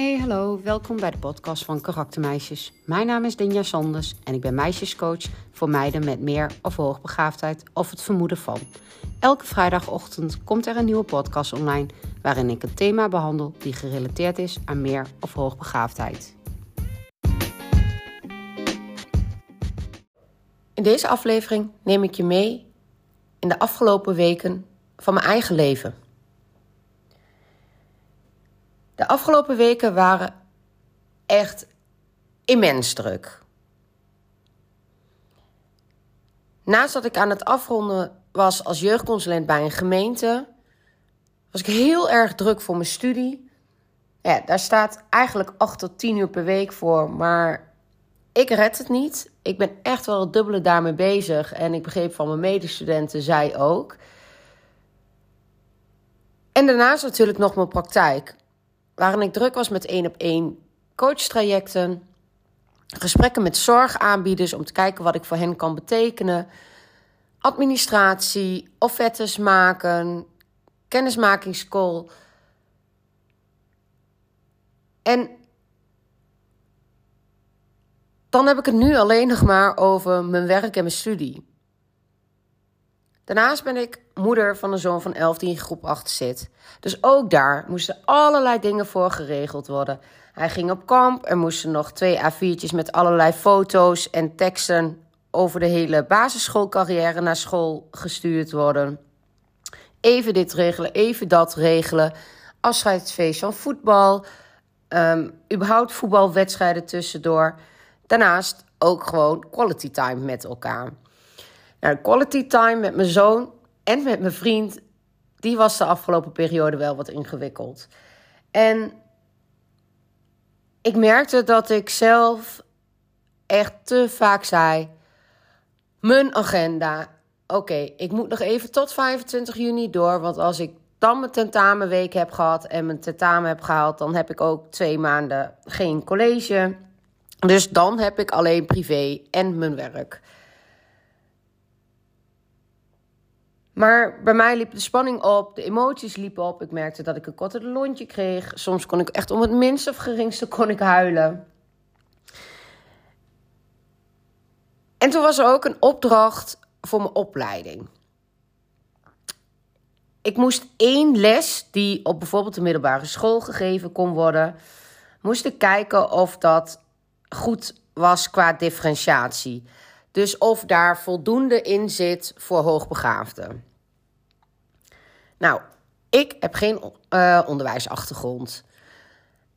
Hey, hallo, welkom bij de podcast van Karaktermeisjes. Mijn naam is Dinja Sanders en ik ben meisjescoach voor meiden met meer of hoogbegaafdheid of het vermoeden van. Elke vrijdagochtend komt er een nieuwe podcast online waarin ik een thema behandel die gerelateerd is aan meer of hoogbegaafdheid. In deze aflevering neem ik je mee in de afgelopen weken van mijn eigen leven. De afgelopen weken waren echt immens druk. Naast dat ik aan het afronden was als jeugdconsulent bij een gemeente, was ik heel erg druk voor mijn studie. Ja, daar staat eigenlijk 8 tot 10 uur per week voor, maar ik red het niet. Ik ben echt wel het dubbele daarmee bezig en ik begreep van mijn medestudenten, zij ook. En daarnaast natuurlijk nog mijn praktijk waarin ik druk was met één op één coachtrajecten, gesprekken met zorgaanbieders om te kijken wat ik voor hen kan betekenen, administratie, offertes maken, kennismakingscall. En dan heb ik het nu alleen nog maar over mijn werk en mijn studie. Daarnaast ben ik moeder van een zoon van 11 die in groep 8 zit. Dus ook daar moesten allerlei dingen voor geregeld worden. Hij ging op kamp, er moesten nog twee A4'tjes met allerlei foto's en teksten over de hele basisschoolcarrière naar school gestuurd worden. Even dit regelen, even dat regelen. Afscheidsfeest van voetbal, um, überhaupt voetbalwedstrijden tussendoor. Daarnaast ook gewoon quality time met elkaar. Nou, quality time met mijn zoon en met mijn vriend, die was de afgelopen periode wel wat ingewikkeld. En ik merkte dat ik zelf echt te vaak zei: Mijn agenda. Oké, ik moet nog even tot 25 juni door. Want als ik dan mijn tentamenweek heb gehad en mijn tentamen heb gehaald, dan heb ik ook twee maanden geen college. Dus dan heb ik alleen privé en mijn werk. Maar bij mij liep de spanning op, de emoties liepen op. Ik merkte dat ik een korte lontje kreeg. Soms kon ik echt om het minste of geringste kon ik huilen. En toen was er ook een opdracht voor mijn opleiding. Ik moest één les die op bijvoorbeeld de middelbare school gegeven kon worden, moest ik kijken of dat goed was qua differentiatie. Dus of daar voldoende in zit voor hoogbegaafden. Nou, ik heb geen uh, onderwijsachtergrond.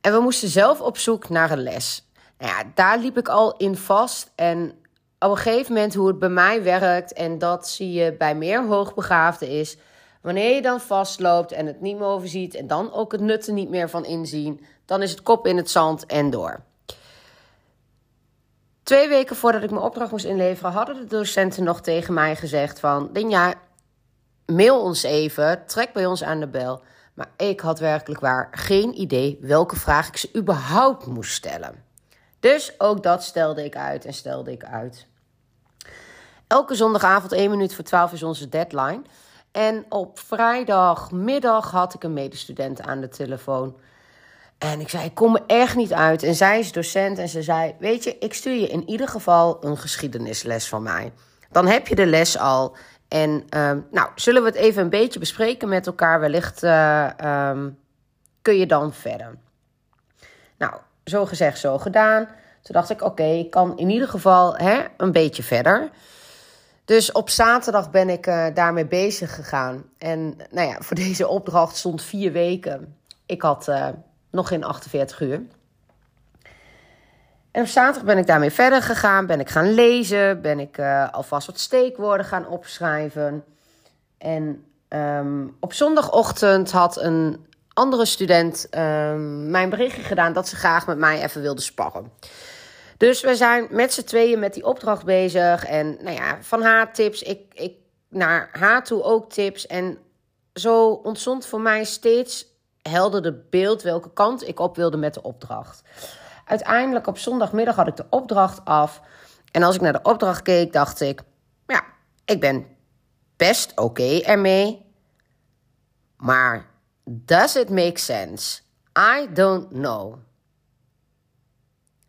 En we moesten zelf op zoek naar een les. Nou ja, daar liep ik al in vast. En op een gegeven moment hoe het bij mij werkt, en dat zie je bij meer hoogbegaafden, is wanneer je dan vastloopt en het niet meer overziet en dan ook het nut niet meer van inzien, dan is het kop in het zand en door. Twee weken voordat ik mijn opdracht moest inleveren, hadden de docenten nog tegen mij gezegd van... Dinja, mail ons even, trek bij ons aan de bel. Maar ik had werkelijk waar geen idee welke vraag ik ze überhaupt moest stellen. Dus ook dat stelde ik uit en stelde ik uit. Elke zondagavond 1 minuut voor 12 is onze deadline. En op vrijdagmiddag had ik een medestudent aan de telefoon. En ik zei, ik kom er echt niet uit. En zij is docent en ze zei, weet je, ik stuur je in ieder geval een geschiedenisles van mij. Dan heb je de les al. En ehm, nou, zullen we het even een beetje bespreken met elkaar? Wellicht uh, um, kun je dan verder. Nou, zo gezegd, zo gedaan. Toen dacht ik, oké, ik kan in ieder geval hè, een beetje verder. Dus op zaterdag ben ik uh, daarmee bezig gegaan. En nou ja, voor deze opdracht stond vier weken. Ik had uh, nog geen 48 uur. En op zaterdag ben ik daarmee verder gegaan. Ben ik gaan lezen. Ben ik uh, alvast wat steekwoorden gaan opschrijven. En um, op zondagochtend had een andere student um, mijn berichtje gedaan dat ze graag met mij even wilde sparren. Dus we zijn met z'n tweeën met die opdracht bezig. En nou ja, van haar tips, ik, ik naar haar toe ook tips. En zo ontstond voor mij steeds helderder beeld welke kant ik op wilde met de opdracht. Uiteindelijk op zondagmiddag had ik de opdracht af. En als ik naar de opdracht keek, dacht ik: ja, ik ben best oké ermee. Maar does it make sense? I don't know.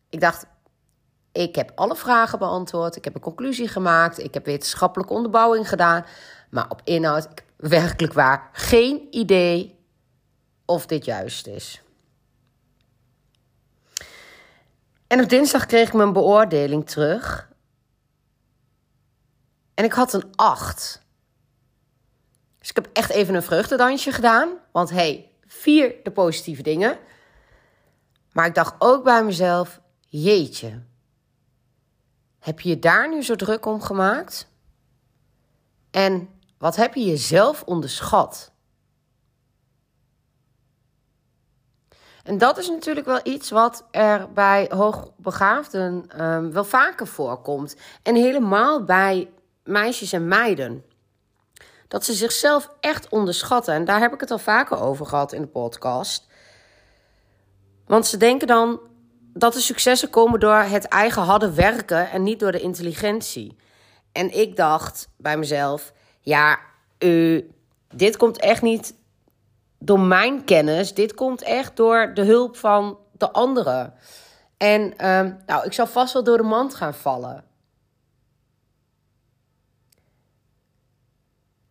ik dacht, ik heb alle vragen beantwoord. Ik heb een conclusie gemaakt. Ik heb wetenschappelijke onderbouwing gedaan. Maar op inhoud, ik heb werkelijk waar geen idee of dit juist is. En op dinsdag kreeg ik mijn beoordeling terug. En ik had een 8. Dus ik heb echt even een vreugdedansje gedaan. Want hey, vier de positieve dingen. Maar ik dacht ook bij mezelf: jeetje. Heb je je daar nu zo druk om gemaakt? En wat heb je jezelf onderschat? En dat is natuurlijk wel iets wat er bij hoogbegaafden um, wel vaker voorkomt. En helemaal bij meisjes en meiden. Dat ze zichzelf echt onderschatten. En daar heb ik het al vaker over gehad in de podcast. Want ze denken dan dat de successen komen door het eigen harde werken en niet door de intelligentie. En ik dacht bij mezelf: ja, uh, dit komt echt niet door mijn kennis. Dit komt echt door de hulp van de anderen. En uh, nou, ik zal vast wel door de mand gaan vallen.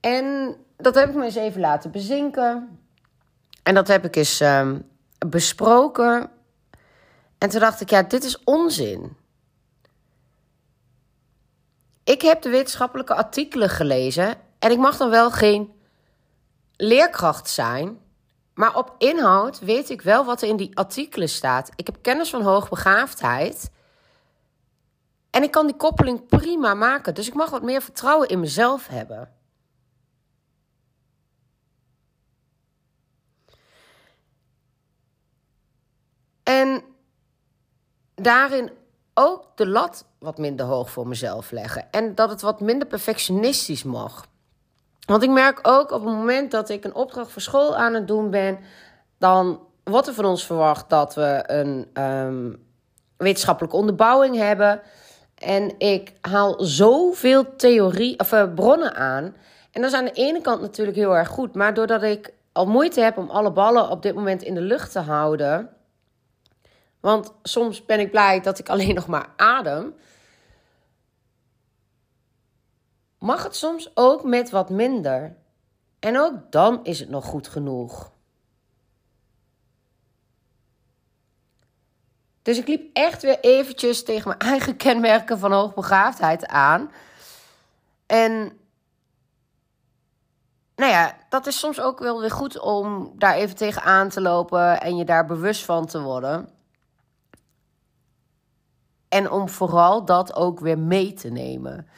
En dat heb ik me eens even laten bezinken. En dat heb ik eens uh, besproken. En toen dacht ik, ja, dit is onzin. Ik heb de wetenschappelijke artikelen gelezen en ik mag dan wel geen leerkracht zijn, maar op inhoud weet ik wel wat er in die artikelen staat. Ik heb kennis van hoogbegaafdheid en ik kan die koppeling prima maken. Dus ik mag wat meer vertrouwen in mezelf hebben. En daarin ook de lat wat minder hoog voor mezelf leggen. En dat het wat minder perfectionistisch mag. Want ik merk ook op het moment dat ik een opdracht voor school aan het doen ben, dan wordt er van ons verwacht dat we een um, wetenschappelijke onderbouwing hebben. En ik haal zoveel theorie, of, uh, bronnen aan. En dat is aan de ene kant natuurlijk heel erg goed. Maar doordat ik al moeite heb om alle ballen op dit moment in de lucht te houden. Want soms ben ik blij dat ik alleen nog maar adem. Mag het soms ook met wat minder. En ook dan is het nog goed genoeg. Dus ik liep echt weer eventjes tegen mijn eigen kenmerken van hoogbegaafdheid aan. En nou ja, dat is soms ook wel weer goed om daar even tegen aan te lopen en je daar bewust van te worden. En om vooral dat ook weer mee te nemen.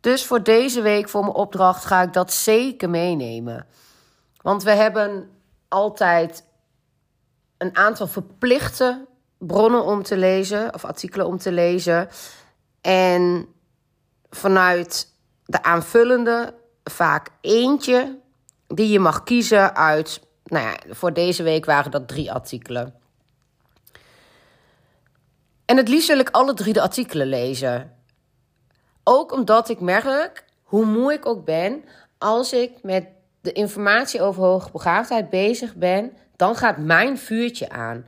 Dus voor deze week, voor mijn opdracht, ga ik dat zeker meenemen. Want we hebben altijd een aantal verplichte bronnen om te lezen, of artikelen om te lezen. En vanuit de aanvullende vaak eentje die je mag kiezen uit. Nou ja, voor deze week waren dat drie artikelen. En het liefst wil ik alle drie de artikelen lezen. Ook omdat ik merk, hoe moe ik ook ben, als ik met de informatie over hoogbegaafdheid bezig ben, dan gaat mijn vuurtje aan.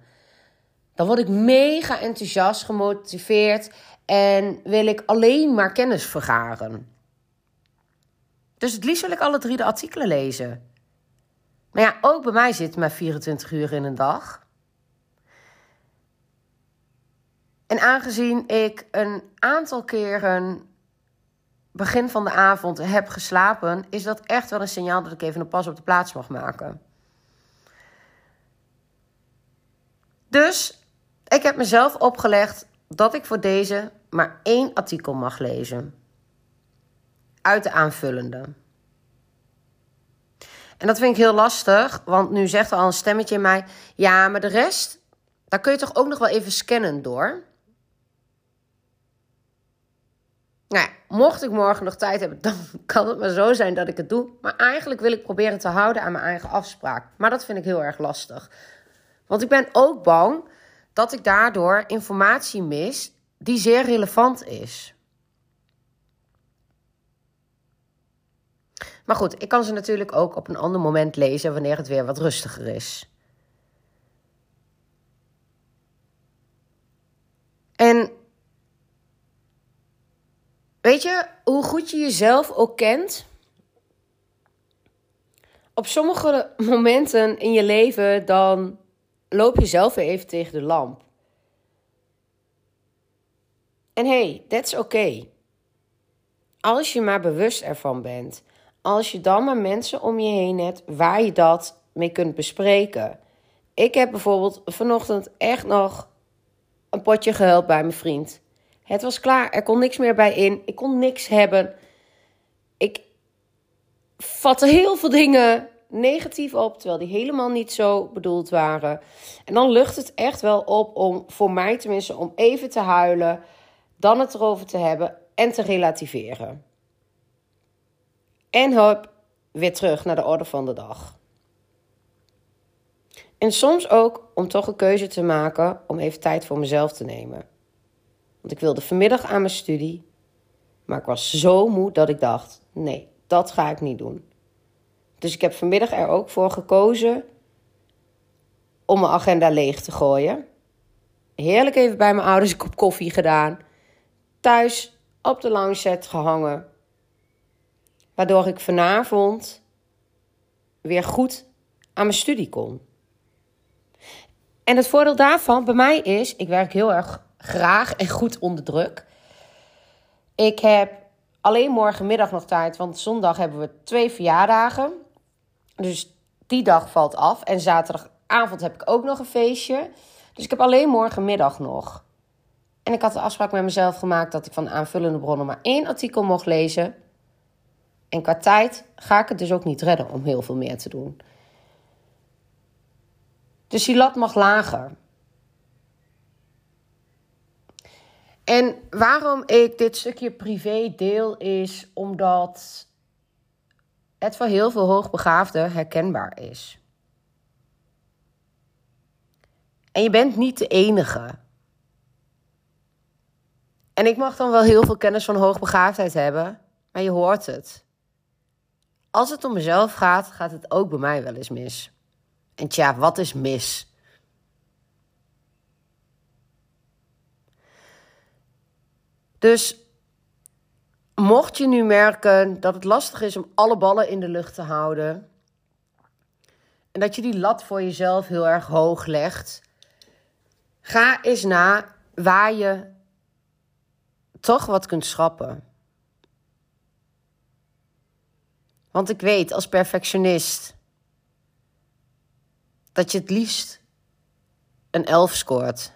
Dan word ik mega enthousiast, gemotiveerd en wil ik alleen maar kennis vergaren. Dus het liefst wil ik alle drie de artikelen lezen. Maar ja, ook bij mij zit maar 24 uur in een dag. En aangezien ik een aantal keren begin van de avond heb geslapen, is dat echt wel een signaal dat ik even een pas op de plaats mag maken. Dus ik heb mezelf opgelegd dat ik voor deze maar één artikel mag lezen. Uit de aanvullende. En dat vind ik heel lastig, want nu zegt al een stemmetje in mij: ja, maar de rest, daar kun je toch ook nog wel even scannen door. Nou ja, mocht ik morgen nog tijd hebben, dan kan het maar zo zijn dat ik het doe. Maar eigenlijk wil ik proberen te houden aan mijn eigen afspraak. Maar dat vind ik heel erg lastig. Want ik ben ook bang dat ik daardoor informatie mis die zeer relevant is. Maar goed, ik kan ze natuurlijk ook op een ander moment lezen wanneer het weer wat rustiger is. Weet je, hoe goed je jezelf ook kent. Op sommige momenten in je leven dan loop je zelf weer even tegen de lamp. En hey, that's okay. Als je maar bewust ervan bent. Als je dan maar mensen om je heen hebt waar je dat mee kunt bespreken. Ik heb bijvoorbeeld vanochtend echt nog een potje gehuild bij mijn vriend. Het was klaar, er kon niks meer bij in. Ik kon niks hebben. Ik vatte heel veel dingen negatief op, terwijl die helemaal niet zo bedoeld waren. En dan lucht het echt wel op om, voor mij tenminste, om even te huilen, dan het erover te hebben en te relativeren. En hop, weer terug naar de orde van de dag. En soms ook om toch een keuze te maken om even tijd voor mezelf te nemen. Want ik wilde vanmiddag aan mijn studie, maar ik was zo moe dat ik dacht: nee, dat ga ik niet doen. Dus ik heb vanmiddag er ook voor gekozen om mijn agenda leeg te gooien. Heerlijk even bij mijn ouders een kop koffie gedaan. Thuis op de lounge set gehangen. Waardoor ik vanavond weer goed aan mijn studie kon. En het voordeel daarvan bij mij is, ik werk heel erg graag en goed onder druk. Ik heb alleen morgenmiddag nog tijd, want zondag hebben we twee verjaardagen. Dus die dag valt af. En zaterdagavond heb ik ook nog een feestje. Dus ik heb alleen morgenmiddag nog. En ik had de afspraak met mezelf gemaakt dat ik van aanvullende bronnen maar één artikel mocht lezen. En qua tijd ga ik het dus ook niet redden om heel veel meer te doen. Dus die lat mag lager. En waarom ik dit stukje privé deel is omdat het voor heel veel hoogbegaafden herkenbaar is. En je bent niet de enige. En ik mag dan wel heel veel kennis van hoogbegaafdheid hebben, maar je hoort het. Als het om mezelf gaat, gaat het ook bij mij wel eens mis. En tja, wat is mis? Dus mocht je nu merken dat het lastig is om alle ballen in de lucht te houden. En dat je die lat voor jezelf heel erg hoog legt. Ga eens na waar je toch wat kunt schrappen. Want ik weet als perfectionist dat je het liefst een elf scoort.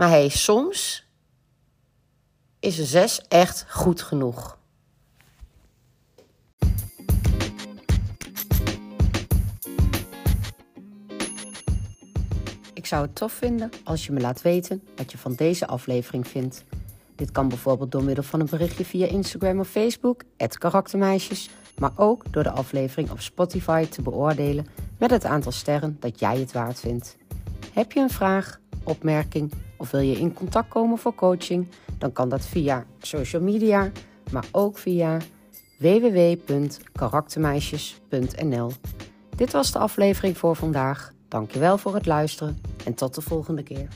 Maar hey, soms is een 6 echt goed genoeg. Ik zou het tof vinden als je me laat weten wat je van deze aflevering vindt. Dit kan bijvoorbeeld door middel van een berichtje via Instagram of Facebook, karaktermeisjes, maar ook door de aflevering op Spotify te beoordelen met het aantal sterren dat jij het waard vindt. Heb je een vraag, opmerking of wil je in contact komen voor coaching? Dan kan dat via social media, maar ook via www.karaktermeisjes.nl. Dit was de aflevering voor vandaag. Dankjewel voor het luisteren en tot de volgende keer.